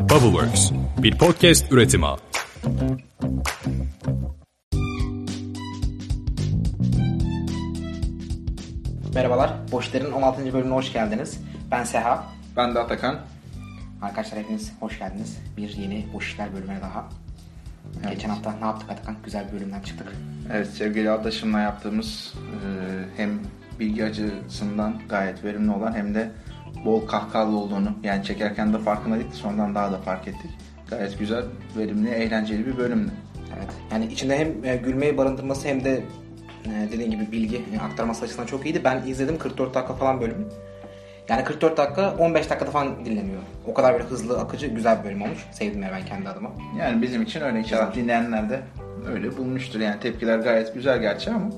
Bubbleworks, bir podcast üretimi. Merhabalar, Boşler'in 16. bölümüne hoş geldiniz. Ben Seha. Ben de Atakan. Arkadaşlar hepiniz hoş geldiniz. Bir yeni Boş İşler bölümüne daha. Geçen hafta ne yaptık Atakan? Güzel bir bölümden çıktık. Evet sevgili Adaşım'la yaptığımız e, hem bilgi açısından gayet verimli olan hem de bol kahkahalı olduğunu yani çekerken de farkındaydık sonradan daha da fark ettik. Gayet güzel, verimli, eğlenceli bir bölümdü. Evet. Yani içinde hem e, gülmeyi barındırması hem de e, dediğin gibi bilgi e, aktarması açısından çok iyiydi. Ben izledim 44 dakika falan bölümü. Yani 44 dakika 15 dakikada falan dinleniyor. O kadar böyle hızlı, akıcı, güzel bir bölüm olmuş. Sevdim yani ben kendi adıma. Yani bizim için öyle inşallah dinleyenler de öyle bulmuştur. Yani tepkiler gayet güzel gerçi ama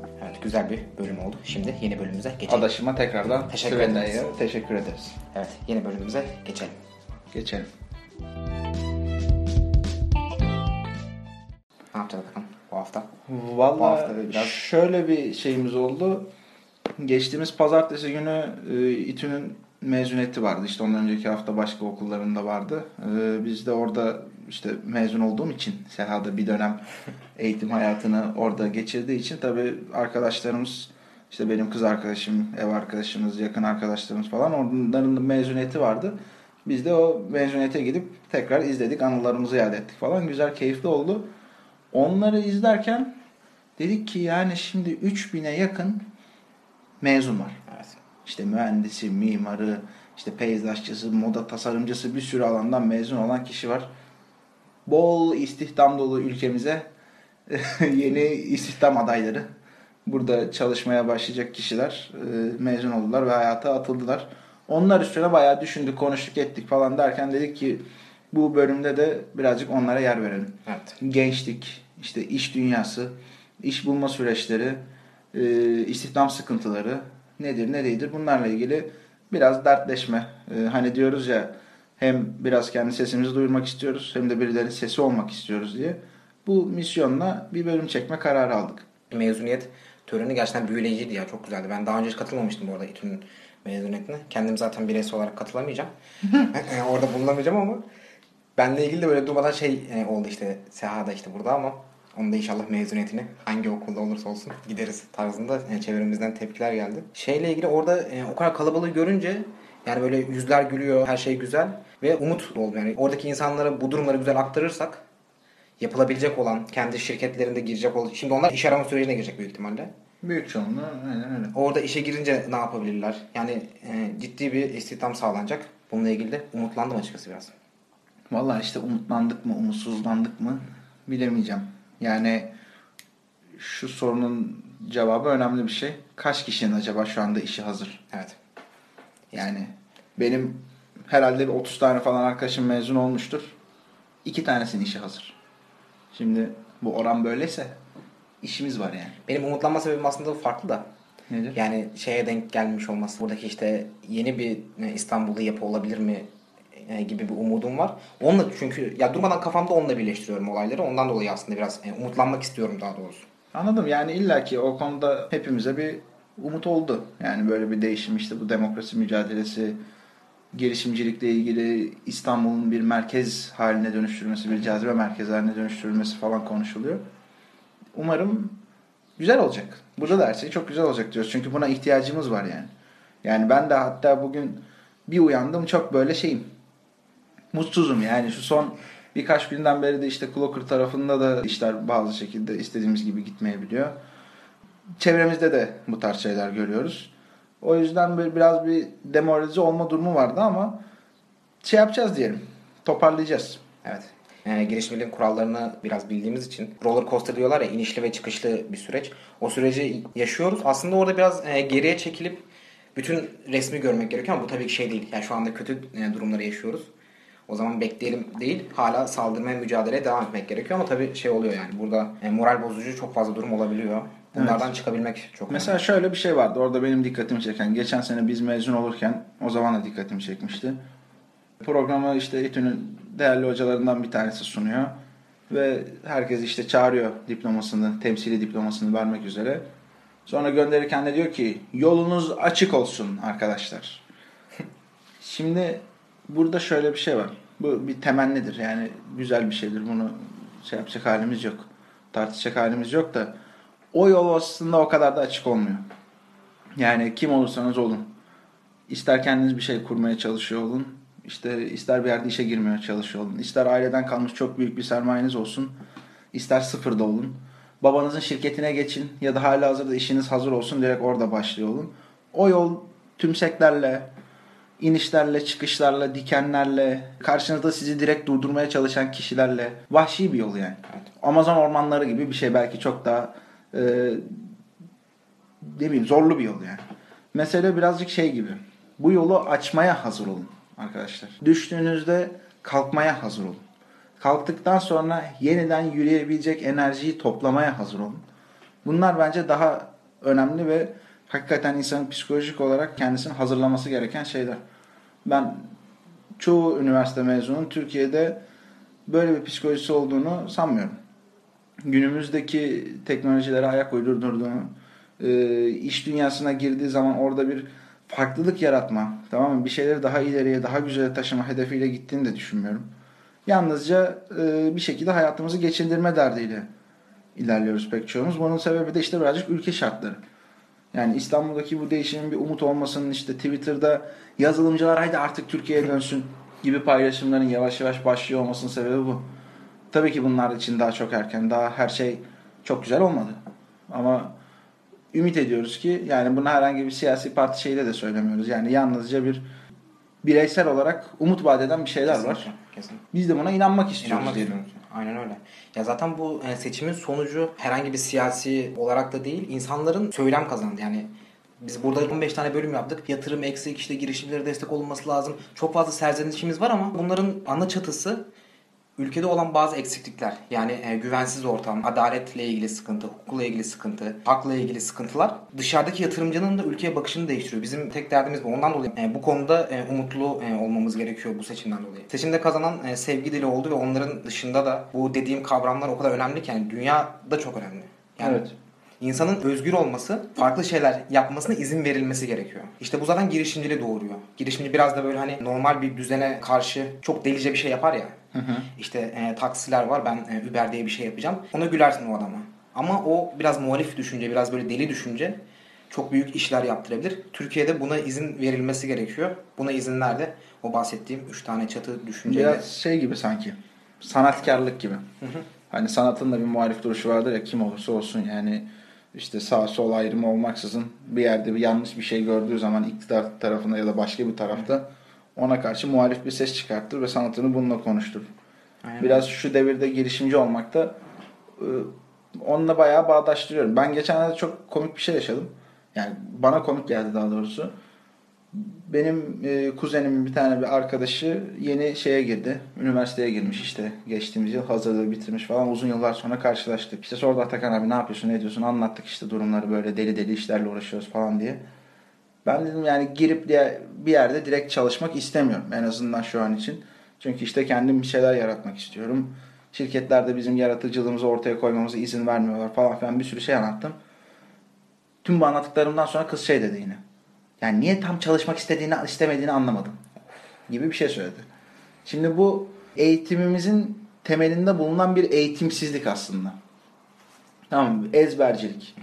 güzel bir bölüm oldu. Şimdi yeni bölümümüze geçelim. Adaşıma tekrardan Teşekkür ederiz. teşekkür ederiz. Evet yeni bölümümüze geçelim. Geçelim. Ne yapacağız Atakan bu hafta? Bu Valla hafta biraz- şöyle bir şeyimiz oldu. Geçtiğimiz pazartesi günü e, İTÜ'nün mezuniyeti vardı. İşte ondan önceki hafta başka okullarında vardı. E, biz de orada işte mezun olduğum için Seha'da bir dönem eğitim hayatını orada geçirdiği için tabii arkadaşlarımız işte benim kız arkadaşım, ev arkadaşımız, yakın arkadaşlarımız falan onların da mezuniyeti vardı. Biz de o mezuniyete gidip tekrar izledik, anılarımızı yad ettik falan. Güzel, keyifli oldu. Onları izlerken dedik ki yani şimdi 3000'e yakın mezun var. Evet. İşte mühendisi, mimarı, işte peyzajcısı, moda tasarımcısı bir sürü alandan mezun olan kişi var. Bol istihdam dolu ülkemize yeni istihdam adayları. Burada çalışmaya başlayacak kişiler e, mezun oldular ve hayata atıldılar. Onlar üstüne bayağı düşündük, konuştuk, ettik falan derken dedik ki bu bölümde de birazcık onlara yer verelim Evet. gençlik, işte iş dünyası, iş bulma süreçleri, e, istihdam sıkıntıları nedir ne değildir bunlarla ilgili biraz dertleşme. E, Hani diyoruz ya hem biraz kendi sesimizi duyurmak istiyoruz hem de birilerinin sesi olmak istiyoruz diye. Bu misyonla bir bölüm çekme kararı aldık. mezuniyet töreni gerçekten büyüleyiciydi ya. Çok güzeldi. Ben daha önce hiç katılmamıştım bu arada İTÜ'nün mezuniyetine. Kendim zaten bireysel olarak katılamayacağım. E, Orada bulunamayacağım ama benle ilgili de böyle durmadan şey e, oldu işte Seha'da işte burada ama onun da inşallah mezuniyetini hangi okulda olursa olsun gideriz tarzında e, çevremizden tepkiler geldi. Şeyle ilgili orada o kadar kalabalığı görünce yani böyle yüzler gülüyor, her şey güzel ve umut oldu. Yani oradaki insanlara bu durumları güzel aktarırsak yapılabilecek olan, kendi şirketlerinde girecek olan, şimdi onlar iş arama sürecine girecek büyük ihtimalle. Büyük çoğunluğu aynen öyle. Orada işe girince ne yapabilirler? Yani e, ciddi bir istihdam sağlanacak. Bununla ilgili de umutlandım açıkçası biraz. Vallahi işte umutlandık mı, umutsuzlandık mı bilemeyeceğim. Yani şu sorunun cevabı önemli bir şey. Kaç kişinin acaba şu anda işi hazır? Evet. Yani benim herhalde bir 30 tane falan arkadaşım mezun olmuştur. İki tanesinin işi hazır. Şimdi bu oran böyleyse işimiz var yani. Benim umutlanma sebebim aslında farklı da. Nedir? Yani şeye denk gelmiş olması. Buradaki işte yeni bir e, İstanbul'da yapı olabilir mi e, gibi bir umudum var. Onunla çünkü ya durmadan kafamda onunla birleştiriyorum olayları. Ondan dolayı aslında biraz e, umutlanmak istiyorum daha doğrusu. Anladım. Yani illaki o konuda hepimize bir umut oldu. Yani böyle bir değişim işte bu demokrasi mücadelesi, girişimcilikle ilgili İstanbul'un bir merkez haline dönüştürülmesi, bir cazibe merkezi haline dönüştürülmesi falan konuşuluyor. Umarım güzel olacak. Burada da her şey çok güzel olacak diyoruz. Çünkü buna ihtiyacımız var yani. Yani ben de hatta bugün bir uyandım çok böyle şeyim. Mutsuzum yani şu son birkaç günden beri de işte Clocker tarafında da işler bazı şekilde istediğimiz gibi gitmeyebiliyor. Çevremizde de bu tarz şeyler görüyoruz. O yüzden böyle biraz bir demoralize olma durumu vardı ama şey yapacağız diyelim. Toparlayacağız. Evet. E, girişimciliğin kurallarını biraz bildiğimiz için roller coaster diyorlar ya inişli ve çıkışlı bir süreç. O süreci yaşıyoruz. Aslında orada biraz e, geriye çekilip bütün resmi görmek gerekiyor ama bu tabii ki şey değil. Yani şu anda kötü e, durumları yaşıyoruz. O zaman bekleyelim değil. Hala saldırmaya mücadeleye devam etmek gerekiyor ama tabii şey oluyor yani. Burada e, moral bozucu çok fazla durum olabiliyor. Bunlardan çıkabilmek çok Mesela şöyle bir şey vardı. Orada benim dikkatimi çeken. Geçen sene biz mezun olurken o zaman da dikkatimi çekmişti. Programı işte İTÜ'nün değerli hocalarından bir tanesi sunuyor. Ve herkes işte çağırıyor diplomasını, temsili diplomasını vermek üzere. Sonra gönderirken de diyor ki yolunuz açık olsun arkadaşlar. Şimdi burada şöyle bir şey var. Bu bir temennidir. Yani güzel bir şeydir. Bunu şey yapacak halimiz yok. Tartışacak halimiz yok da o yol aslında o kadar da açık olmuyor. Yani kim olursanız olun. İster kendiniz bir şey kurmaya çalışıyor olun. İşte ister bir yerde işe girmeye çalışıyor olun. İster aileden kalmış çok büyük bir sermayeniz olsun. İster sıfırda olun. Babanızın şirketine geçin ya da hala hazırda işiniz hazır olsun direkt orada başlıyor olun. O yol tümseklerle, inişlerle, çıkışlarla, dikenlerle, karşınızda sizi direkt durdurmaya çalışan kişilerle vahşi bir yol yani. Amazon ormanları gibi bir şey belki çok daha e, ne bileyim zorlu bir yol yani. Mesele birazcık şey gibi. Bu yolu açmaya hazır olun arkadaşlar. Düştüğünüzde kalkmaya hazır olun. Kalktıktan sonra yeniden yürüyebilecek enerjiyi toplamaya hazır olun. Bunlar bence daha önemli ve hakikaten insanın psikolojik olarak kendisini hazırlaması gereken şeyler. Ben çoğu üniversite mezunun Türkiye'de böyle bir psikolojisi olduğunu sanmıyorum. Günümüzdeki teknolojilere ayak uydurduğunu, e, iş dünyasına girdiği zaman orada bir farklılık yaratma, tamam mı? Bir şeyleri daha ileriye, daha güzel taşıma hedefiyle gittiğini de düşünmüyorum. Yalnızca e, bir şekilde hayatımızı geçindirme derdiyle ilerliyoruz pek çoğumuz. Bunun sebebi de işte birazcık ülke şartları. Yani İstanbul'daki bu değişimin bir umut olmasının işte Twitter'da yazılımcılar haydi artık Türkiye'ye dönsün gibi paylaşımların yavaş yavaş başlıyor olmasının sebebi bu. Tabii ki bunlar için daha çok erken. Daha her şey çok güzel olmadı. Ama ümit ediyoruz ki yani bunu herhangi bir siyasi parti şeyle de söylemiyoruz. Yani yalnızca bir bireysel olarak umut vaat eden bir şeyler var. Kesinlikle, kesinlikle. Biz de buna inanmak istiyoruz İnanmak diyelim. istiyorum. Aynen öyle. Ya zaten bu e, seçimin sonucu herhangi bir siyasi olarak da değil, insanların söylem kazandı. Yani biz burada 15 tane bölüm yaptık. Yatırım eksik, işte girişimlere destek olunması lazım. Çok fazla serzenişimiz var ama bunların ana çatısı ülkede olan bazı eksiklikler. Yani e, güvensiz ortam, adaletle ilgili sıkıntı, hukukla ilgili sıkıntı, hakla ilgili sıkıntılar dışarıdaki yatırımcının da ülkeye bakışını değiştiriyor. Bizim tek derdimiz bu. Ondan dolayı e, bu konuda e, umutlu e, olmamız gerekiyor bu seçimden dolayı. Seçimde kazanan e, sevgi dili oldu ve onların dışında da bu dediğim kavramlar o kadar önemli ki yani dünyada çok önemli. Yani Evet. İnsanın özgür olması, farklı şeyler yapmasına izin verilmesi gerekiyor. İşte bu zaten girişimciliği doğuruyor. Girişimci biraz da böyle hani normal bir düzene karşı çok delice bir şey yapar ya. İşte e, taksiler var ben e, Uber diye bir şey yapacağım. Ona gülersin o adama. Ama o biraz muhalif düşünce, biraz böyle deli düşünce çok büyük işler yaptırabilir. Türkiye'de buna izin verilmesi gerekiyor. Buna izinlerde o bahsettiğim 3 tane çatı düşünceyle. Biraz şey gibi sanki. Sanatkarlık gibi. Hani sanatın da bir muhalif duruşu vardır ya kim olursa olsun yani işte sağ sol ayrımı olmaksızın bir yerde bir yanlış bir şey gördüğü zaman iktidar tarafında ya da başka bir tarafta ona karşı muhalif bir ses çıkartır ve sanatını bununla konuşturur. Aynen. Biraz şu devirde girişimci olmakta e, onunla bayağı bağdaştırıyorum. Ben geçenlerde çok komik bir şey yaşadım. Yani bana komik geldi daha doğrusu. Benim e, kuzenimin bir tane bir arkadaşı yeni şeye girdi. Üniversiteye girmiş işte. Geçtiğimiz yıl hazırlığı bitirmiş falan. Uzun yıllar sonra karşılaştık. İşte sordu Atakan abi ne yapıyorsun ne ediyorsun anlattık işte durumları böyle deli deli işlerle uğraşıyoruz falan diye. Ben dedim yani girip diye bir yerde direkt çalışmak istemiyorum en azından şu an için. Çünkü işte kendim bir şeyler yaratmak istiyorum. Şirketlerde bizim yaratıcılığımızı ortaya koymamıza izin vermiyorlar falan filan bir sürü şey anlattım. Tüm bu anlattıklarımdan sonra kız şey dedi yine. Yani niye tam çalışmak istediğini istemediğini anlamadım. Gibi bir şey söyledi. Şimdi bu eğitimimizin temelinde bulunan bir eğitimsizlik aslında. Tamam mı? Ezbercilik.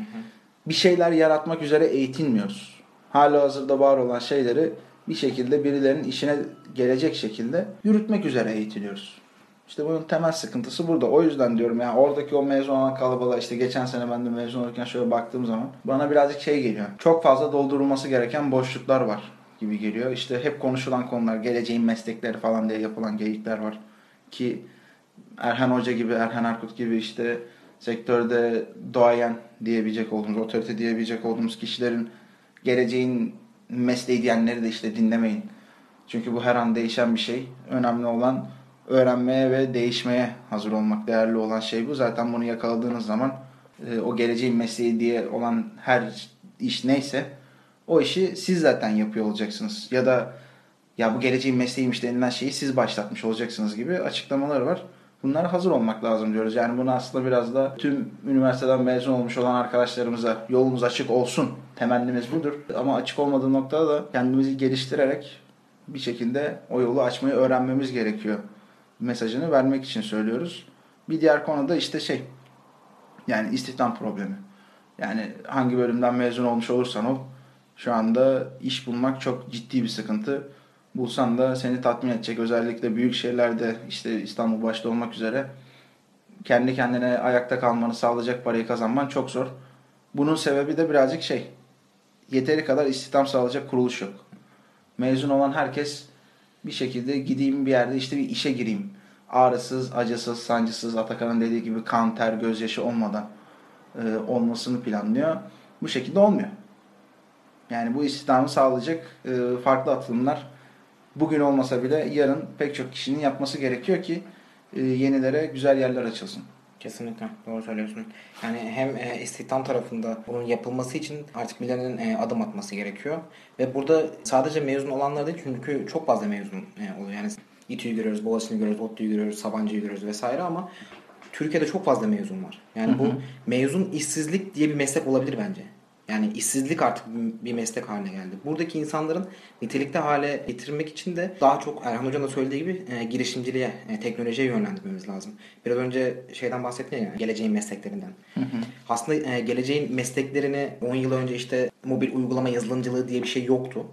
Bir şeyler yaratmak üzere eğitilmiyoruz. Hala hazırda var olan şeyleri bir şekilde birilerinin işine gelecek şekilde yürütmek üzere eğitiliyoruz. İşte bunun temel sıkıntısı burada. O yüzden diyorum ya oradaki o mezun olan kalabalığa işte geçen sene ben de mezun olurken şöyle baktığım zaman bana birazcık şey geliyor. Çok fazla doldurulması gereken boşluklar var gibi geliyor. İşte hep konuşulan konular, geleceğin meslekleri falan diye yapılan geyikler var. Ki Erhan Hoca gibi, Erhan Erkut gibi işte sektörde doğayan diyebilecek olduğumuz, otorite diyebilecek olduğumuz kişilerin geleceğin mesleği diyenleri de işte dinlemeyin. Çünkü bu her an değişen bir şey. Önemli olan öğrenmeye ve değişmeye hazır olmak. Değerli olan şey bu. Zaten bunu yakaladığınız zaman e, o geleceğin mesleği diye olan her iş neyse o işi siz zaten yapıyor olacaksınız. Ya da ya bu geleceğin mesleğiymiş denilen şeyi siz başlatmış olacaksınız gibi açıklamaları var. Bunlara hazır olmak lazım diyoruz. Yani bunu aslında biraz da tüm üniversiteden mezun olmuş olan arkadaşlarımıza yolumuz açık olsun. Temennimiz budur. Ama açık olmadığı noktada da kendimizi geliştirerek bir şekilde o yolu açmayı öğrenmemiz gerekiyor mesajını vermek için söylüyoruz. Bir diğer konu da işte şey yani istihdam problemi. Yani hangi bölümden mezun olmuş olursan ol şu anda iş bulmak çok ciddi bir sıkıntı. Bulsan da seni tatmin edecek özellikle büyük şehirlerde işte İstanbul başta olmak üzere kendi kendine ayakta kalmanı sağlayacak parayı kazanman çok zor. Bunun sebebi de birazcık şey yeteri kadar istihdam sağlayacak kuruluş yok. Mezun olan herkes bir şekilde gideyim bir yerde işte bir işe gireyim. Ağrısız, acısız, sancısız Atakan'ın dediği gibi kan, ter, gözyaşı olmadan e, olmasını planlıyor. Bu şekilde olmuyor. Yani bu istihdamı sağlayacak e, farklı atılımlar bugün olmasa bile yarın pek çok kişinin yapması gerekiyor ki e, yenilere güzel yerler açılsın. Kesinlikle doğru söylüyorsun. Yani hem e, istihdam tarafında bunun yapılması için artık birilerinin e, adım atması gerekiyor. Ve burada sadece mezun olanlar değil çünkü çok fazla mezun e, oluyor. Yani İTÜ'yü görüyoruz, Boğaziçi'ni görüyoruz, ODTÜ'yü görüyoruz, Sabancı'yı görüyoruz vesaire ama Türkiye'de çok fazla mezun var. Yani Hı hı. bu mezun işsizlik diye bir meslek olabilir bence. Yani işsizlik artık bir meslek haline geldi. Buradaki insanların nitelikli hale getirmek için de daha çok Erhan Hoca'nın da söylediği gibi e, girişimciliğe, e, teknolojiye yönlendirmemiz lazım. Biraz önce şeyden bahsettin ya, geleceğin mesleklerinden. Aslında e, geleceğin mesleklerini 10 yıl önce işte mobil uygulama yazılımcılığı diye bir şey yoktu.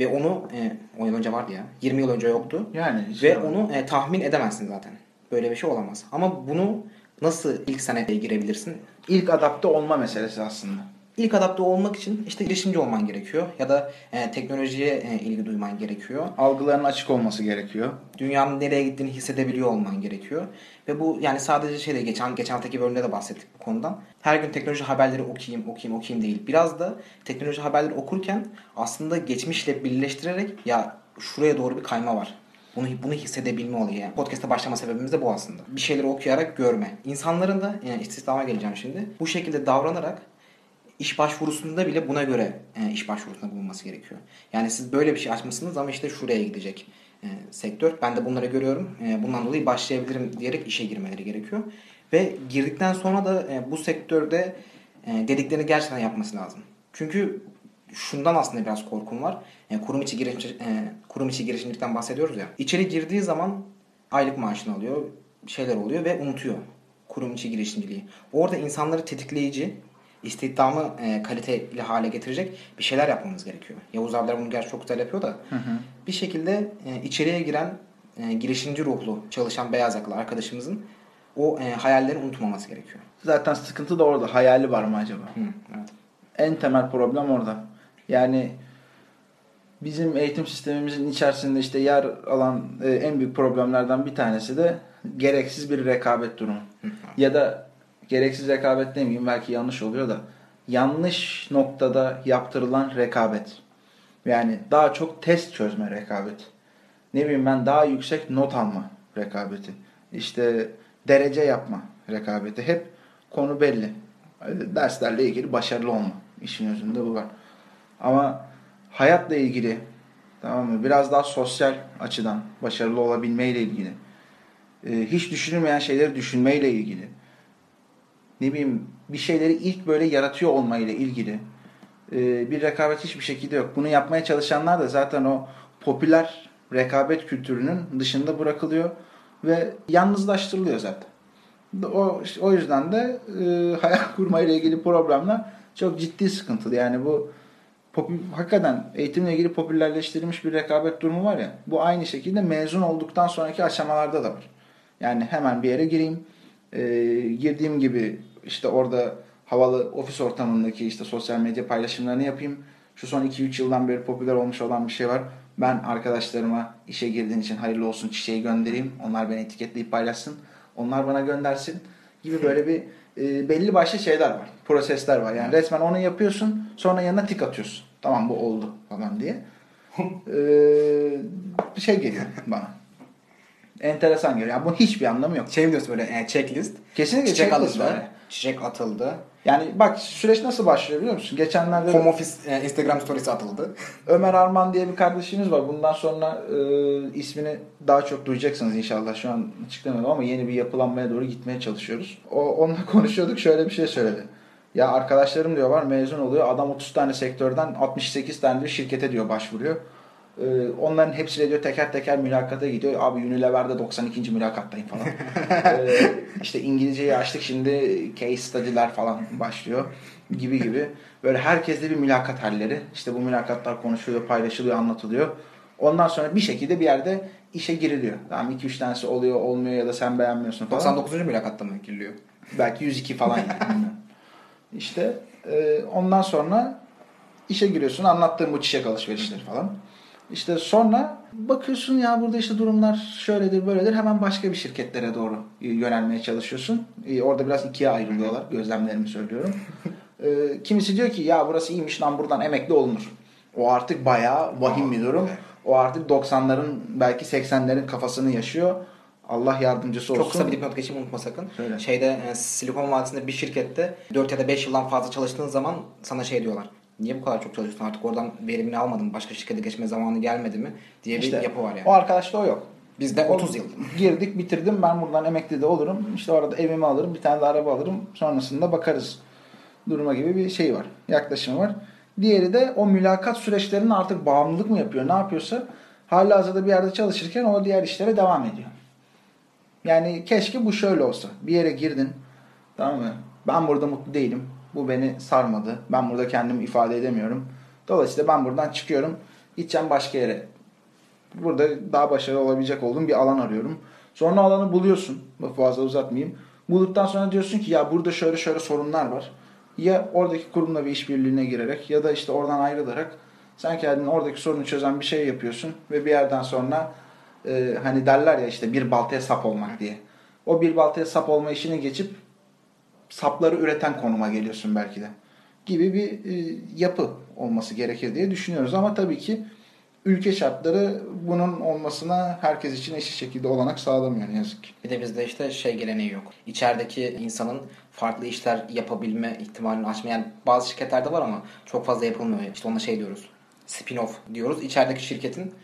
Ve onu e, 10 yıl önce vardı ya. 20 yıl önce yoktu. Yani Ve işte onu e, tahmin edemezsin zaten. Böyle bir şey olamaz. Ama bunu nasıl ilk senede girebilirsin? ilk adapte olma meselesi aslında. İlk adapte olmak için işte girişimci olman gerekiyor. Ya da e, teknolojiye e, ilgi duyman gerekiyor. Algıların açık olması gerekiyor. Dünyanın nereye gittiğini hissedebiliyor olman gerekiyor. Ve bu yani sadece şeyde geçen geçen haftaki bölümde de bahsettik bu konudan. Her gün teknoloji haberleri okuyayım, okuyayım, okuyayım değil. Biraz da teknoloji haberleri okurken aslında geçmişle birleştirerek ya şuraya doğru bir kayma var. Bunu bunu hissedebilme oluyor yani. Podcast'a başlama sebebimiz de bu aslında. Bir şeyleri okuyarak görme. İnsanların da yani istihdama geleceğim şimdi. Bu şekilde davranarak iş başvurusunda bile buna göre e, iş başvurusunda bulunması gerekiyor. Yani siz böyle bir şey açmışsınız ama işte şuraya gidecek e, sektör. Ben de bunları görüyorum. E, bundan dolayı başlayabilirim diyerek işe girmeleri gerekiyor. Ve girdikten sonra da e, bu sektörde e, dediklerini gerçekten yapması lazım. Çünkü şundan aslında biraz korkum var. E, kurum içi girişimci, e, kurum içi girişimcilikten bahsediyoruz ya. İçeri girdiği zaman aylık maaşını alıyor, şeyler oluyor ve unutuyor kurum içi girişimciliği. Orada insanları tetikleyici, istihdamı e, kaliteli hale getirecek bir şeyler yapmamız gerekiyor. Yavuz abiler bunu gerçi çok güzel yapıyor da bir şekilde e, içeriye giren e, girişimci ruhlu çalışan beyaz yakalı arkadaşımızın o e, hayalleri unutmaması gerekiyor. Zaten sıkıntı da orada. Hayali var mı acaba? Hı, evet. En temel problem orada. Yani bizim eğitim sistemimizin içerisinde işte yer alan e, en büyük problemlerden bir tanesi de gereksiz bir rekabet durumu. Ya da gereksiz rekabet demeyeyim belki yanlış oluyor da yanlış noktada yaptırılan rekabet. Yani daha çok test çözme rekabeti. Ne bileyim ben daha yüksek not alma rekabeti. İşte derece yapma rekabeti. Hep konu belli. Derslerle ilgili başarılı olma. İşin özünde bu var. Ama hayatla ilgili tamam mı? Biraz daha sosyal açıdan başarılı olabilmeyle ilgili. e, hiç düşünülmeyen şeyleri düşünmeyle ilgili. Ne bileyim bir şeyleri ilk böyle yaratıyor olmayla ilgili e, bir rekabet hiçbir şekilde yok. Bunu yapmaya çalışanlar da zaten o popüler rekabet kültürünün dışında bırakılıyor ve yalnızlaştırılıyor zaten. O, o yüzden de e, hayal kurmayla ilgili problemler çok ciddi sıkıntılı. Yani bu popü- hakikaten eğitimle ilgili popülerleştirilmiş bir rekabet durumu var ya. Bu aynı şekilde mezun olduktan sonraki aşamalarda da var. Yani hemen bir yere gireyim. E, girdiğim gibi işte orada havalı ofis ortamındaki işte sosyal medya paylaşımlarını yapayım. Şu son 2-3 yıldan beri popüler olmuş olan bir şey var. Ben arkadaşlarıma işe girdiğin için hayırlı olsun çiçeği göndereyim. Onlar beni etiketleyip paylaşsın. Onlar bana göndersin gibi böyle bir e, belli başlı şeyler var. Prosesler var. Yani resmen onu yapıyorsun sonra yanına tik atıyorsun. Tamam bu oldu falan diye. Ee, şey geliyor bana. Enteresan geliyor. Yani bunun hiçbir anlamı yok. Şey mi diyorsun böyle e, checklist? Kesinlikle Çiçek checklist alındı. Çiçek atıldı. Yani bak süreç nasıl başlıyor biliyor musun? Geçenlerde Home office e, Instagram storiesi atıldı. Ömer Arman diye bir kardeşimiz var. Bundan sonra e, ismini daha çok duyacaksınız inşallah. Şu an açıklamadım ama yeni bir yapılanmaya doğru gitmeye çalışıyoruz. O, onunla konuşuyorduk şöyle bir şey söyledi. Ya arkadaşlarım diyor var mezun oluyor. Adam 30 tane sektörden 68 tane bir şirkete diyor başvuruyor. Ee, onların hepsiyle diyor teker teker mülakata gidiyor. Abi Unilever'de 92. mülakattayım falan. ee, işte İngilizceyi açtık şimdi case study'ler falan başlıyor gibi gibi. Böyle herkeste bir mülakat halleri. İşte bu mülakatlar konuşuluyor, paylaşılıyor, anlatılıyor. Ondan sonra bir şekilde bir yerde işe giriliyor. Tamam 2-3 tanesi oluyor, olmuyor ya da sen beğenmiyorsun falan. 99. mülakatta mı giriliyor? Belki 102 falan yani. işte e, ondan sonra işe giriyorsun. Anlattığım bu çiçek alışverişleri falan. İşte sonra bakıyorsun ya burada işte durumlar şöyledir böyledir. Hemen başka bir şirketlere doğru yönelmeye çalışıyorsun. E, orada biraz ikiye ayrılıyorlar. Gözlemlerimi söylüyorum. E, kimisi diyor ki ya burası iyiymiş lan buradan emekli olunur. O artık bayağı vahim bir durum. O artık 90'ların belki 80'lerin kafasını yaşıyor. Allah yardımcısı olsun. Çok kısa bir dipnot geçeyim unutma sakın. Söyle. Şeyde e, Silikon Vadisi'nde bir şirkette 4 ya da 5 yıldan fazla çalıştığın zaman sana şey diyorlar. Niye bu kadar çok çalışıyorsun artık oradan verimini almadın başka şirkete geçme zamanı gelmedi mi diye bir İşte yapı var yani. O arkadaşta o yok. Bizde O- 30 yıl. Girdik bitirdim ben buradan emekli de olurum. İşte orada evimi alırım bir tane de araba alırım. Sonrasında bakarız duruma gibi bir şey var. Yaklaşım var. Diğeri de o mülakat süreçlerinin artık bağımlılık mı yapıyor ne yapıyorsa hala hazırda bir yerde çalışırken o diğer işlere devam ediyor. Yani keşke bu şöyle olsa. Bir yere girdin. Tamam mı? Ben burada mutlu değilim. Bu beni sarmadı. Ben burada kendimi ifade edemiyorum. Dolayısıyla ben buradan çıkıyorum. Gideceğim başka yere. Burada daha başarılı olabilecek olduğum bir alan arıyorum. Sonra alanı buluyorsun. Fazla uzatmayayım. Bulduktan sonra diyorsun ki ya burada şöyle şöyle sorunlar var. Ya oradaki kurumla bir işbirliğine girerek ya da işte oradan ayrılarak sen kendin oradaki sorunu çözen bir şey yapıyorsun ve bir yerden sonra e, hani derler ya işte bir baltaya sap olmak diye. O bir baltaya sap olma işini geçip sapları üreten konuma geliyorsun belki de. Gibi bir e, yapı olması gerekir diye düşünüyoruz. Ama tabii ki ülke şartları bunun olmasına herkes için eşit şekilde olanak sağlamıyor ne yazık ki. Bir de bizde işte şey geleneği yok. İçerideki insanın farklı işler yapabilme ihtimalini açma. Yani bazı şirketlerde var ama çok fazla yapılmıyor. İşte ona şey diyoruz. Spin-off diyoruz. İçerideki şirketin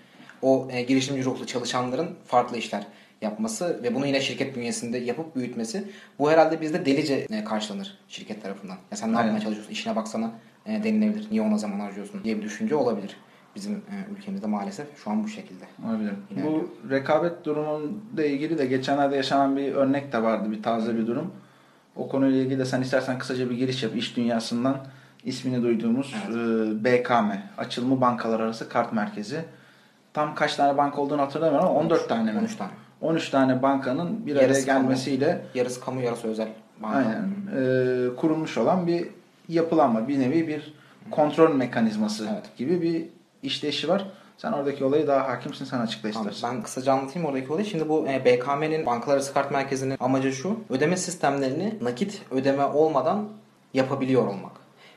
o e, girişimci ruhlu çalışanların farklı işler yapması ve bunu yine şirket bünyesinde yapıp büyütmesi. Bu herhalde bizde delice e, karşılanır şirket tarafından. Ya sen ne Aynen. yapmaya çalışıyorsun? İşine baksana e, denilebilir. Niye ona zaman harcıyorsun diye bir düşünce olabilir. Bizim e, ülkemizde maalesef şu an bu şekilde. Olabilir. İlerliyor. Bu rekabet durumuyla ilgili de geçenlerde yaşanan bir örnek de vardı. Bir taze bir durum. O konuyla ilgili de sen istersen kısaca bir giriş yap. İş dünyasından ismini duyduğumuz e, BKM. Açılımı Bankalar Arası Kart Merkezi. Tam kaç tane banka olduğunu hatırlamıyorum ama 14 tane mi? 13 tane. 13 tane bankanın bir araya Yarısı kamu. gelmesiyle Yarısı kamu yarısı özel. banka. aynen e, kurulmuş olan bir yapılanma. Bir nevi bir kontrol mekanizması Evet. gibi bir işleyişi var. Sen oradaki olayı daha hakimsin sen açıkla Tamam, istersen. ben kısaca anlatayım oradaki olayı. Şimdi bu e, BKM'nin bankalar arası kart merkezinin amacı şu. Ödeme sistemlerini nakit ödeme olmadan yapabiliyor olmak.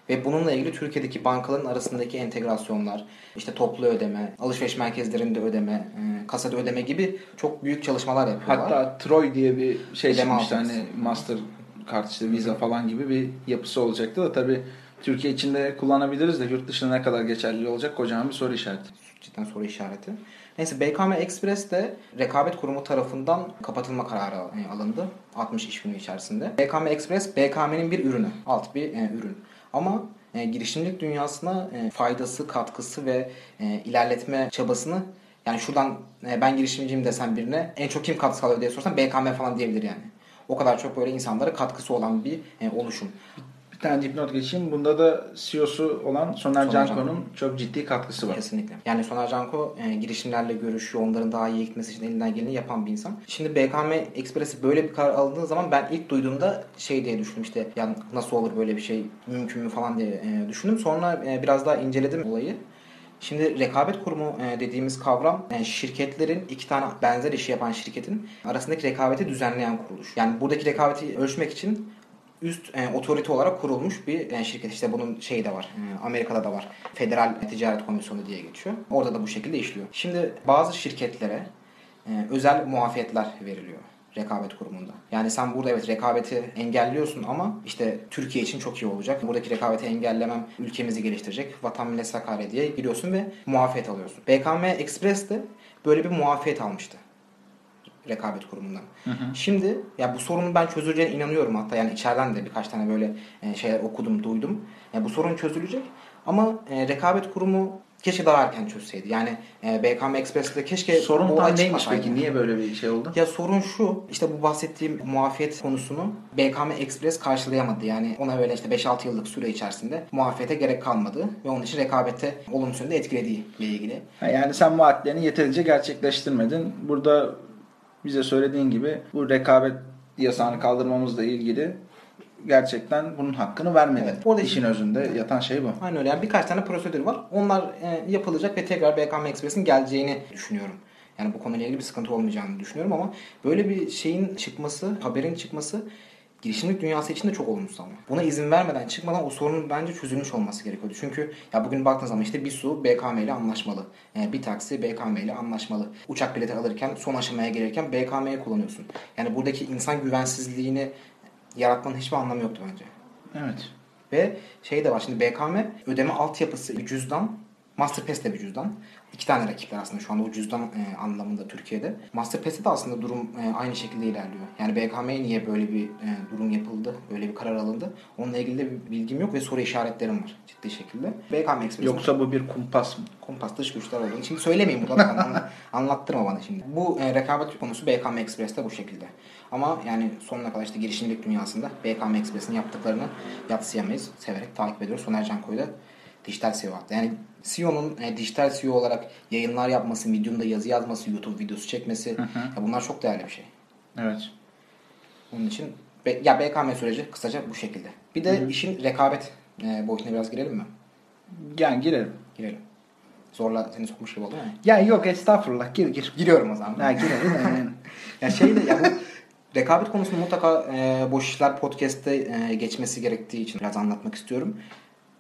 Ve bununla ilgili Türkiye'deki bankaların arasındaki entegrasyonlar, işte toplu ödeme, alışveriş merkezlerinde ödeme, e, kasada ödeme gibi çok büyük çalışmalar yapıyorlar. Hatta Troy diye bir şey Ödeme çıkmıştı hani Master kart işte Visa falan gibi bir yapısı olacaktı da tabii Türkiye içinde kullanabiliriz de yurt dışında ne kadar geçerli olacak kocaman bir soru işareti. cidden soru işareti. Neyse BKM Express de rekabet kurumu tarafından kapatılma kararı e, alındı 60 iş günü içerisinde. BKM Express BKM'nin bir ürünü, alt bir e, ürün. Ama e, girişimcilik dünyasına e, faydası, katkısı ve e, ilerletme çabasını yani şuradan e, ben girişimciyim desem birine en çok kim katkı sağlıyor diye sorsan BKM falan diyebilir yani. O kadar çok böyle insanlara katkısı olan bir e, oluşum. Bir tane dipnot geçeyim. Bunda da CEO'su olan Soner Soner Canko'nun çok ciddi katkısı var. Kesinlikle. Yani Soner Canko e, girişimlerle görüşüyor. Onların daha iyi gitmesi için elinden geleni yapan bir insan. Şimdi BKM Express'i böyle bir karar alındığı zaman ben ilk duyduğumda şey diye düşündüm işte ya nasıl olur böyle bir şey mümkün mü falan diye e, düşündüm. Sonra e, biraz daha inceledim olayı. Şimdi rekabet kurumu e, dediğimiz kavram e, şirketlerin iki tane benzer işi yapan şirketin arasındaki rekabeti düzenleyen kuruluş. Yani buradaki rekabeti ölçmek için üst e, otorite olarak kurulmuş bir e, şirket. İşte bunun şeyi de var. e, Amerika'da da var. Federal Ticaret Komisyonu diye geçiyor. Orada da bu şekilde işliyor. Şimdi bazı şirketlere e, özel muafiyetler veriliyor rekabet kurumunda. Yani sen burada evet rekabeti engelliyorsun ama işte Türkiye için çok iyi olacak. Buradaki rekabeti engellemem ülkemizi geliştirecek. Vatan millet Sakarya diye giriyorsun ve muafiyet alıyorsun. BKM Express de böyle bir muafiyet almıştı rekabet kurumundan. Şimdi ya bu sorunun ben çözüleceğine inanıyorum hatta yani içeriden de birkaç tane böyle e, şeyler okudum, duydum. Ya bu sorun çözülecek ama e, rekabet kurumu keşke daha erken çözseydi. Yani e, BKM Express'te keşke Sorun tam neymiş peki? Niye böyle bir şey oldu? Ya sorun şu, işte bu bahsettiğim muafiyet konusunu BKM Express karşılayamadı. Yani ona öyle işte 5-6 yıllık süre içerisinde muafiyete gerek kalmadı ve onun için rekabete olumsuz yönde etkilediği ile ilgili. Ha, Yani sen vaatlerini yeterince gerçekleştirmedin. Burada bize söylediğin gibi bu rekabet yasağını kaldırmamızla ilgili gerçekten bunun hakkını vermedin. Evet, orada İşin özünde yatan şey bu. Aynen öyle. Yani birkaç tane prosedür var. Onlar e, yapılacak ve tekrar BKM Express'in geleceğini düşünüyorum. Yani bu konuyla ilgili bir sıkıntı olmayacağını düşünüyorum ama böyle bir şeyin çıkması, haberin çıkması girişimcilik dünyası için de çok olumsuz ama. Buna izin vermeden çıkmadan o sorunun bence çözülmüş olması gerekiyordu. Çünkü ya bugün baktığınız zaman işte bir su BKM ile anlaşmalı. Yani bir taksi BKM ile anlaşmalı. Uçak bileti alırken son aşamaya gelirken BKM'yi kullanıyorsun. Yani buradaki insan güvensizliğini yaratmanın hiçbir anlamı yoktu bence. Evet. Ve şey de var şimdi BKM ödeme altyapısı cüzdan. Masterpass de bir cüzdan. İki tane rakipler aslında şu anda o cüzdan e, anlamında Türkiye'de. Masterpass'te de aslında durum e, aynı şekilde ilerliyor. Yani BKM'ye niye böyle bir e, durum yapıldı, böyle bir karar alındı? Onunla ilgili de bir bilgim yok ve soru işaretlerim var ciddi şekilde. BKM Express'in Yoksa bu bir kumpas mı? kompas dış güçler olduğunu. Şimdi söylemeyeyim burada da anla- anlattırma bana şimdi. Bu e, rekabet konusu BKM Express'te bu şekilde. Ama yani sonuna kadar işte girişimcilik dünyasında BKM Express'in yaptıklarını yatsıyamayız. Severek takip ediyoruz. Soner Canko'yu da dijital CEO hatta. Yani CEO'nun e, dijital CEO olarak yayınlar yapması, Medium'da yazı yazması, YouTube videosu çekmesi ya bunlar çok değerli bir şey. Evet. Onun için be- ya BKM süreci kısaca bu şekilde. Bir de işin rekabet e, boyutuna biraz girelim mi? Yani girelim. Girelim. Zorla seni sokmuş gibi oldu mu? Ya yok estağfurullah gir gir. Giriyorum o zaman. Ha girelim. yani. Ya şey de ya bu rekabet konusunu mutlaka e, Boş İşler Podcast'te e, geçmesi gerektiği için biraz anlatmak istiyorum.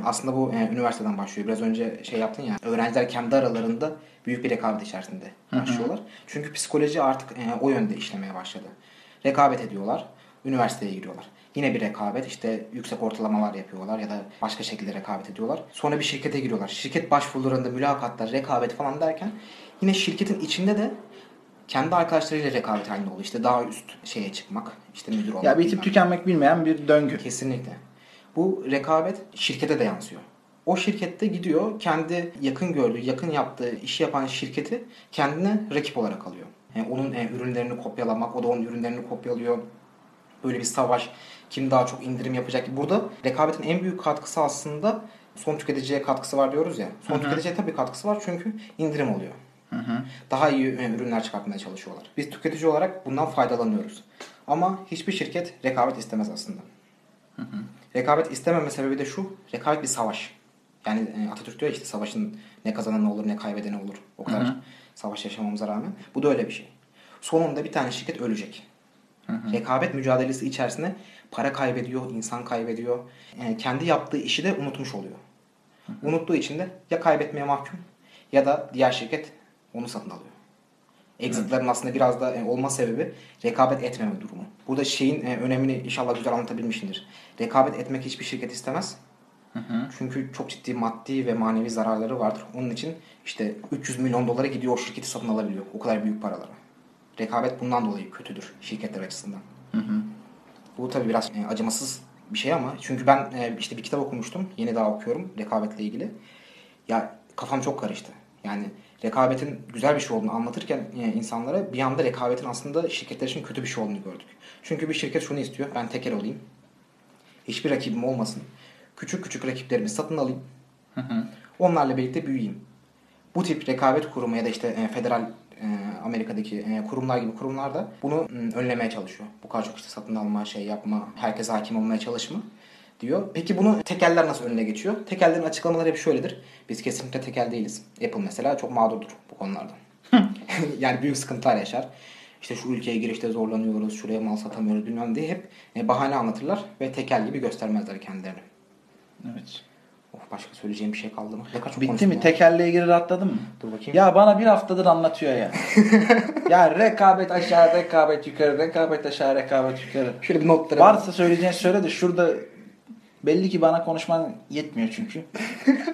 Aslında bu e, üniversiteden başlıyor. Biraz önce şey yaptın ya. Öğrenciler kendi aralarında büyük bir rekabet içerisinde başlıyorlar. Çünkü psikoloji artık e, o yönde işlemeye başladı. Rekabet ediyorlar. Üniversiteye giriyorlar. Yine bir rekabet işte yüksek ortalamalar yapıyorlar ya da başka şekilde rekabet ediyorlar. Sonra bir şirkete giriyorlar. Şirket başvurularında mülakatlar, rekabet falan derken yine şirketin içinde de kendi arkadaşlarıyla rekabet halinde oluyor. İşte daha üst şeye çıkmak, işte müdür olmak. ya bitip tükenmek bilmeyen bir döngü. Kesinlikle. Bu rekabet şirkete de yansıyor. O şirkette gidiyor kendi yakın gördüğü, yakın yaptığı işi yapan şirketi kendine rakip olarak alıyor. Yani onun e, ürünlerini kopyalamak, o da onun ürünlerini kopyalıyor. Böyle bir savaş. Kim daha çok indirim yapacak? Burada rekabetin en büyük katkısı aslında son tüketiciye katkısı var diyoruz ya. Son tüketiciye tabii katkısı var çünkü indirim oluyor. Daha iyi e, ürünler çıkartmaya çalışıyorlar. Biz tüketici olarak bundan faydalanıyoruz. Ama hiçbir şirket rekabet istemez aslında. Rekabet istememe sebebi de şu. Rekabet bir savaş. Yani e, Atatürk diyor işte savaşın ne kazananı olur ne kaybedeni olur. O kadar savaş yaşamamıza rağmen. Bu da öyle bir şey. Sonunda bir tane şirket ölecek. Rekabet mücadelesi içerisinde para kaybediyor, insan kaybediyor. E, kendi yaptığı işi de unutmuş oluyor. Unuttuğu için de ya kaybetmeye mahkum ya da diğer şirket onu satın alıyor. Exit'lerin aslında biraz da e, olma sebebi rekabet etmeme durumu. Burada şeyin e, önemini inşallah güzel anlatabilmişimdir. Rekabet etmek hiçbir şirket istemez. Çünkü çok ciddi maddi ve manevi zararları vardır. Onun için işte 300 milyon dolara gidiyor o şirketi satın alabiliyor. O kadar büyük paralara. Rekabet bundan dolayı kötüdür şirketler açısından. Bu tabii biraz e, acımasız bir şey ama çünkü ben işte bir kitap okumuştum. Yeni daha okuyorum rekabetle ilgili. Ya kafam çok karıştı. Yani rekabetin güzel bir şey olduğunu anlatırken e, insanlara bir anda rekabetin aslında şirketler için kötü bir şey olduğunu gördük. Çünkü bir şirket şunu istiyor. Ben tekel olayım. Hiçbir rakibim olmasın. Küçük küçük rakiplerimi satın alayım. Onlarla birlikte büyüyeyim. Bu tip rekabet kurumu ya da işte e, federal e, Amerika'daki kurumlar gibi kurumlar da bunu m, önlemeye çalışıyor. Bu kadar çok işte satın alma, şey yapma, herkese hakim olmaya çalışma diyor. Peki bunu tekeller nasıl önüne geçiyor? Tekellerin açıklamaları hep şöyledir. Biz kesinlikle tekel değiliz. Apple mesela çok mağdurdur bu konularda. yani büyük sıkıntılar yaşar. İşte şu ülkeye girişte zorlanıyoruz, şuraya mal satamıyoruz bilmem diye hep e, bahane anlatırlar ve tekel gibi göstermezler kendilerini. Evet. Of başka söyleyeceğim bir şey kaldı mı? Ne çok Bitti mi? ya. Tekerleğe ilgili rahatladın mı? Dur bakayım. Ya bana bir haftadır anlatıyor ya. ya rekabet aşağı, rekabet yukarı, rekabet aşağı, rekabet yukarı. Şöyle bir notlara Varsa söyleyeceğin söyle de şurada belli ki bana konuşman yetmiyor çünkü.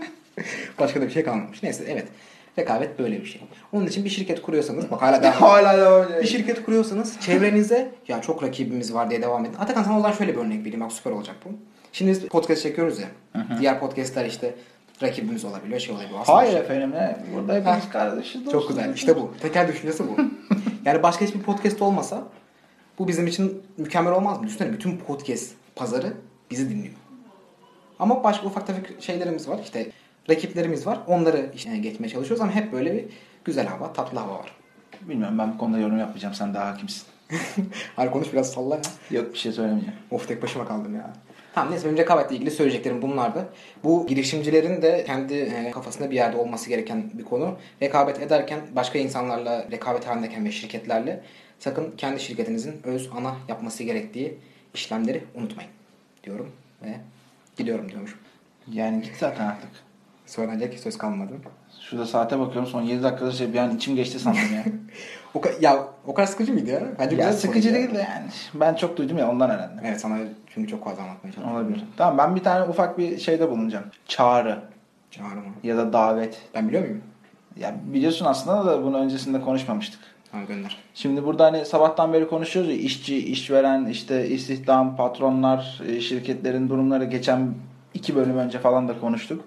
Başka da bir şey kalmamış. Neyse evet. Rekabet böyle bir şey. Onun için bir şirket kuruyorsanız bak hala devam Hala devam ediyor. Bir şirket kuruyorsanız çevrenize ya çok rakibimiz var diye devam edin. Atakan sana o zaman şöyle bir örnek vereyim. Bak süper olacak bu. Şimdi biz podcast çekiyoruz ya. Diğer podcastler işte rakibimiz olabiliyor, şey olabiliyor. Aslında Hayır şey- efendim ne? Burada hepimiz kardeşiz. Çok güzel. İşte bu. Tekel düşüncesi bu. yani başka hiçbir podcast olmasa bu bizim için mükemmel olmaz mı? Düşünsene bütün podcast pazarı bizi dinliyor. Ama başka ufak tefek şeylerimiz var. İşte rakiplerimiz var. Onları işte geçmeye çalışıyoruz ama hep böyle bir güzel hava, tatlı hava var. Bilmiyorum ben bu konuda yorum yapmayacağım. Sen daha hakimsin. Hadi konuş biraz salla ya. Yok bir şey söylemeyeceğim. Of tek başıma kaldım ya. Tamam neyse benim rekabetle ilgili söyleyeceklerim bunlardı. Bu girişimcilerin de kendi e, kafasında bir yerde olması gereken bir konu. Rekabet ederken başka insanlarla rekabet halindeyken ve şirketlerle sakın kendi şirketinizin öz ana yapması gerektiği işlemleri unutmayın diyorum ve gidiyorum diyormuşum. Yani git zaten artık. Söylenecek söz kalmadı. Şurada saate bakıyorum son 7 dakikada şey bir an içim geçti sandım ya. O ka- ya o kadar sıkıcı mıydı ya? Bence ya sıkıcı değil de yani. Ben çok duydum ya ondan herhalde. Evet sana çünkü çok fazla anlatmaya çalışıyorum. Olabilir. Tamam ben bir tane ufak bir şeyde bulunacağım. Çağrı Çağrı mı? ya da davet. Ben biliyor muyum? Ya biliyorsun aslında da bunu öncesinde konuşmamıştık. Tamam gönder. Şimdi burada hani sabahtan beri konuşuyoruz ya işçi, işveren, işte istihdam, patronlar, e, şirketlerin durumları geçen iki bölüm önce falan da konuştuk.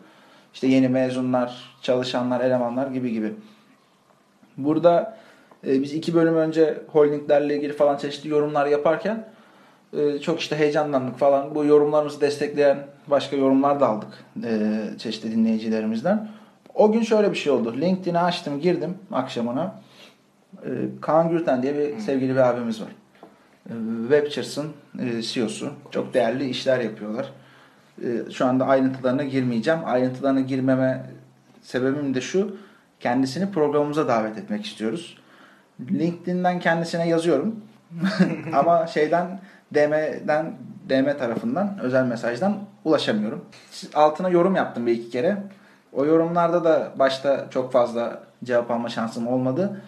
İşte yeni mezunlar, çalışanlar, elemanlar gibi gibi. Burada e, biz iki bölüm önce holdinglerle ilgili falan çeşitli yorumlar yaparken e, çok işte heyecanlandık falan. Bu yorumlarımızı destekleyen başka yorumlar da aldık e, çeşitli dinleyicilerimizden. O gün şöyle bir şey oldu. LinkedIn'i açtım, girdim akşamına. Ee, Kaan Gürten diye bir sevgili bir abimiz var. Ee, Webchers'ın e, CEO'su. Çok değerli işler yapıyorlar. Ee, Şu anda ayrıntılarına girmeyeceğim. Ayrıntılarına girmeme sebebim de şu. Kendisini programımıza davet etmek istiyoruz. LinkedIn'den kendisine yazıyorum. Ama şeyden DM'den DM tarafından özel mesajdan ulaşamıyorum. Altına yorum yaptım bir iki kere. O yorumlarda da başta çok fazla cevap alma şansım olmadı.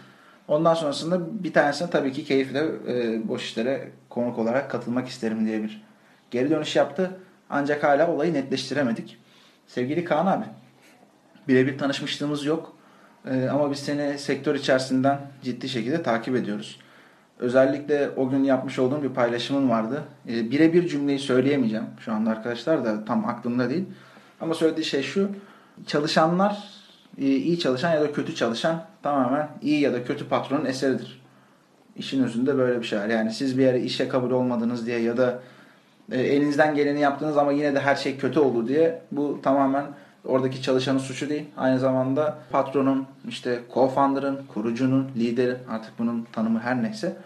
Ondan sonrasında bir tanesine tabii ki keyifle e, boş işlere konuk olarak katılmak isterim diye bir geri dönüş yaptı. Ancak hala olayı netleştiremedik. Sevgili Kaan abi, birebir tanışmışlığımız yok. E, ama biz seni sektör içerisinden ciddi şekilde takip ediyoruz. Özellikle o gün yapmış olduğum bir paylaşımın vardı. E, birebir cümleyi söyleyemeyeceğim. Şu anda arkadaşlar da tam aklımda değil. Ama söylediği şey şu. Çalışanlar iyi çalışan ya da kötü çalışan tamamen iyi ya da kötü patronun eseridir. İşin özünde böyle bir şey var. Yani siz bir yere işe kabul olmadınız diye ya da e, elinizden geleni yaptınız ama yine de her şey kötü oldu diye bu tamamen oradaki çalışanın suçu değil. Aynı zamanda patronun, işte co-founder'ın, kurucunun, liderin artık bunun tanımı her neyse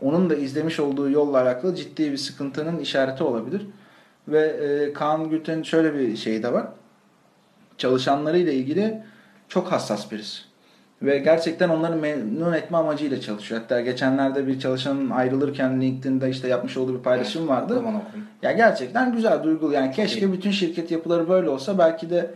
onun da izlemiş olduğu yolla alakalı ciddi bir sıkıntının işareti olabilir. Ve e, Kaan Gülten'in şöyle bir şeyi de var. Çalışanlarıyla ilgili çok hassas birisi. Ve gerçekten onları memnun etme amacıyla çalışıyor. Hatta geçenlerde bir çalışanın ayrılırken LinkedIn'de işte yapmış olduğu bir paylaşım Evet, vardı. Okudum. Ya gerçekten güzel, duygulu. Yani keşke bütün şirket yapıları böyle olsa belki de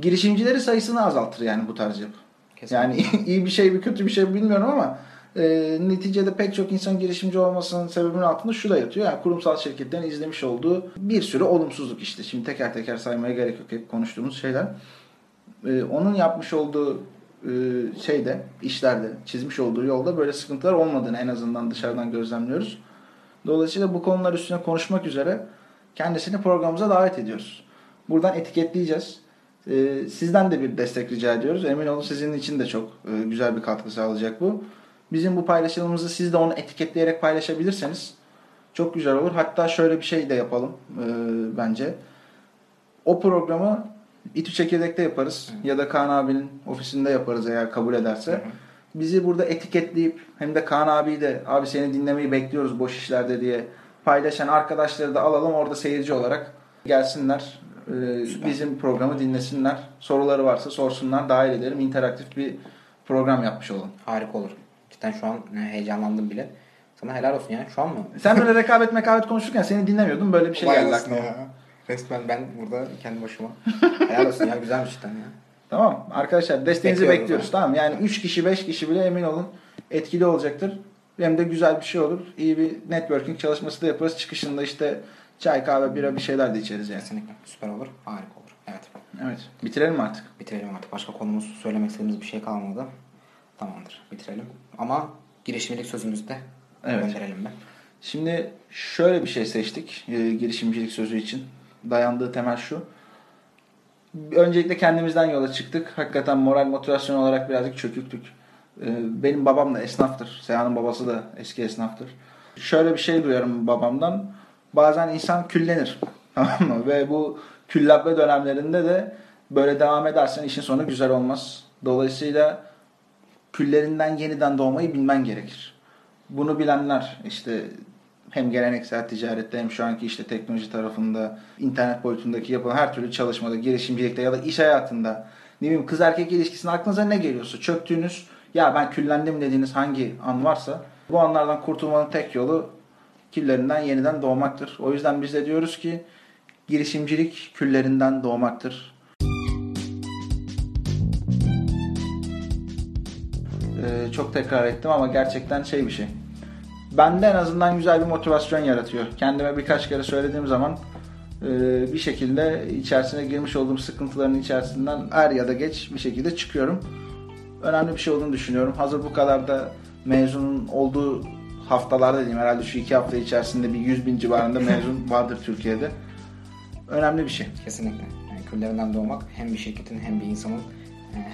girişimcileri sayısını azaltır yani bu tarz yapı. Kesinlikle. Yani iyi bir şey mi kötü bir şey mi bilmiyorum ama e, neticede pek çok insan girişimci olmasının sebebinin altında şu da yatıyor. Yani kurumsal şirketlerin izlemiş olduğu bir sürü olumsuzluk işte. Şimdi teker teker saymaya gerek yok. Hep konuştuğumuz şeyler. E, onun yapmış olduğu e, şeyde, işlerde, çizmiş olduğu yolda böyle sıkıntılar olmadığını en azından dışarıdan gözlemliyoruz. Dolayısıyla bu konular üstüne konuşmak üzere kendisini programımıza davet ediyoruz. Buradan etiketleyeceğiz. Ee, sizden de bir destek rica ediyoruz. Emin olun sizin için de çok e, güzel bir katkı sağlayacak bu. Bizim bu paylaşımımızı siz de onu etiketleyerek paylaşabilirseniz çok güzel olur. Hatta şöyle bir şey de yapalım e, bence. O programı İTÜ Çekirdek'te yaparız. Ya da Kaan abinin ofisinde yaparız eğer kabul ederse. Hı hı. Bizi burada etiketleyip hem de Kaan abiyi de abi seni dinlemeyi bekliyoruz boş işlerde diye paylaşan arkadaşları da alalım orada seyirci olarak gelsinler. Süper. bizim programı dinlesinler. Soruları varsa sorsunlar. Dahil edelim. interaktif bir program yapmış olalım. Harika olur. Cidden şu an e, heyecanlandım bile. Sana helal olsun ya. Şu an mı? Sen böyle rekabet mekabet konuşurken seni dinlemiyordum. Böyle bir şey Vay geldi aklıma. ya. Resmen ben burada kendi başıma. helal olsun ya. Güzelmiş cidden ya. Tamam arkadaşlar desteğinizi Bekliyoruz bekliyoruz. Tamam yani 3 kişi 5 kişi bile emin olun etkili olacaktır. Hem de güzel bir şey olur. İyi bir networking çalışması da yaparız. Çıkışında işte çay kahve bira bir şeyler de içeriz yani. Kesinlikle. Süper olur. Harika olur. Evet. Evet. Bitirelim artık? Bitirelim artık. Başka konumuz söylemek istediğimiz bir şey kalmadı. Tamamdır. Bitirelim. Ama girişimcilik sözümüzü de Evet. gönderelim ben. Şimdi şöyle bir şey seçtik e, girişimcilik sözü için. Dayandığı temel şu. Öncelikle kendimizden yola çıktık. Hakikaten moral motivasyon olarak birazcık çöküktük. Ee, benim babam da esnaftır. Seyhan'ın babası da eski esnaftır. Şöyle bir şey duyarım babamdan. Bazen insan küllenir. Ve bu küllenme dönemlerinde de böyle devam edersen işin sonu güzel olmaz. Dolayısıyla küllerinden yeniden doğmayı bilmen gerekir. Bunu bilenler işte hem geleneksel ticarette hem şu anki işte teknoloji tarafında, internet boyutundaki yapılan her türlü çalışmada, girişimcilikte ya da iş hayatında ne bileyim kız erkek ilişkisinde aklınıza ne geliyorsa çöktüğünüz ya ben küllendim dediğiniz hangi an varsa bu anlardan kurtulmanın tek yolu küllerinden yeniden doğmaktır. O yüzden biz de diyoruz ki girişimcilik küllerinden doğmaktır. Ee, çok tekrar ettim ama gerçekten şey bir şey. Bende en azından güzel bir motivasyon yaratıyor. Kendime birkaç kere söylediğim zaman e, bir şekilde içerisine girmiş olduğum sıkıntıların içerisinden er ya da geç bir şekilde çıkıyorum. Önemli bir şey olduğunu düşünüyorum. Hazır bu kadar da mezunun olduğu haftalarda diyeyim herhalde şu iki hafta içerisinde bir 100 bin civarında mezun vardır Türkiye'de. Önemli bir şey. Kesinlikle. Yani küllerinden doğmak hem bir şirketin hem bir insanın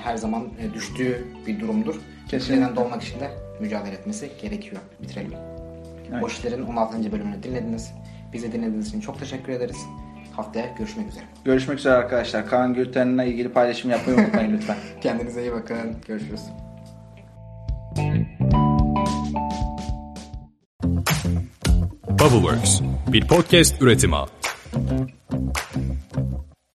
her zaman e, düştüğü bir durumdur. Kesinlikle. Doğmak için de mücadele etmesi gerekiyor. Bitirelim. Evet. Boş İşler'in 16. bölümünü dinlediniz. Bizi dinlediğiniz için çok teşekkür ederiz. Haftaya görüşmek üzere. Görüşmek üzere arkadaşlar. Kaan Gülten'le ilgili paylaşım yapmayı unutmayın lütfen. Kendinize iyi bakın. Görüşürüz. Bubbleworks bir podcast üretimi.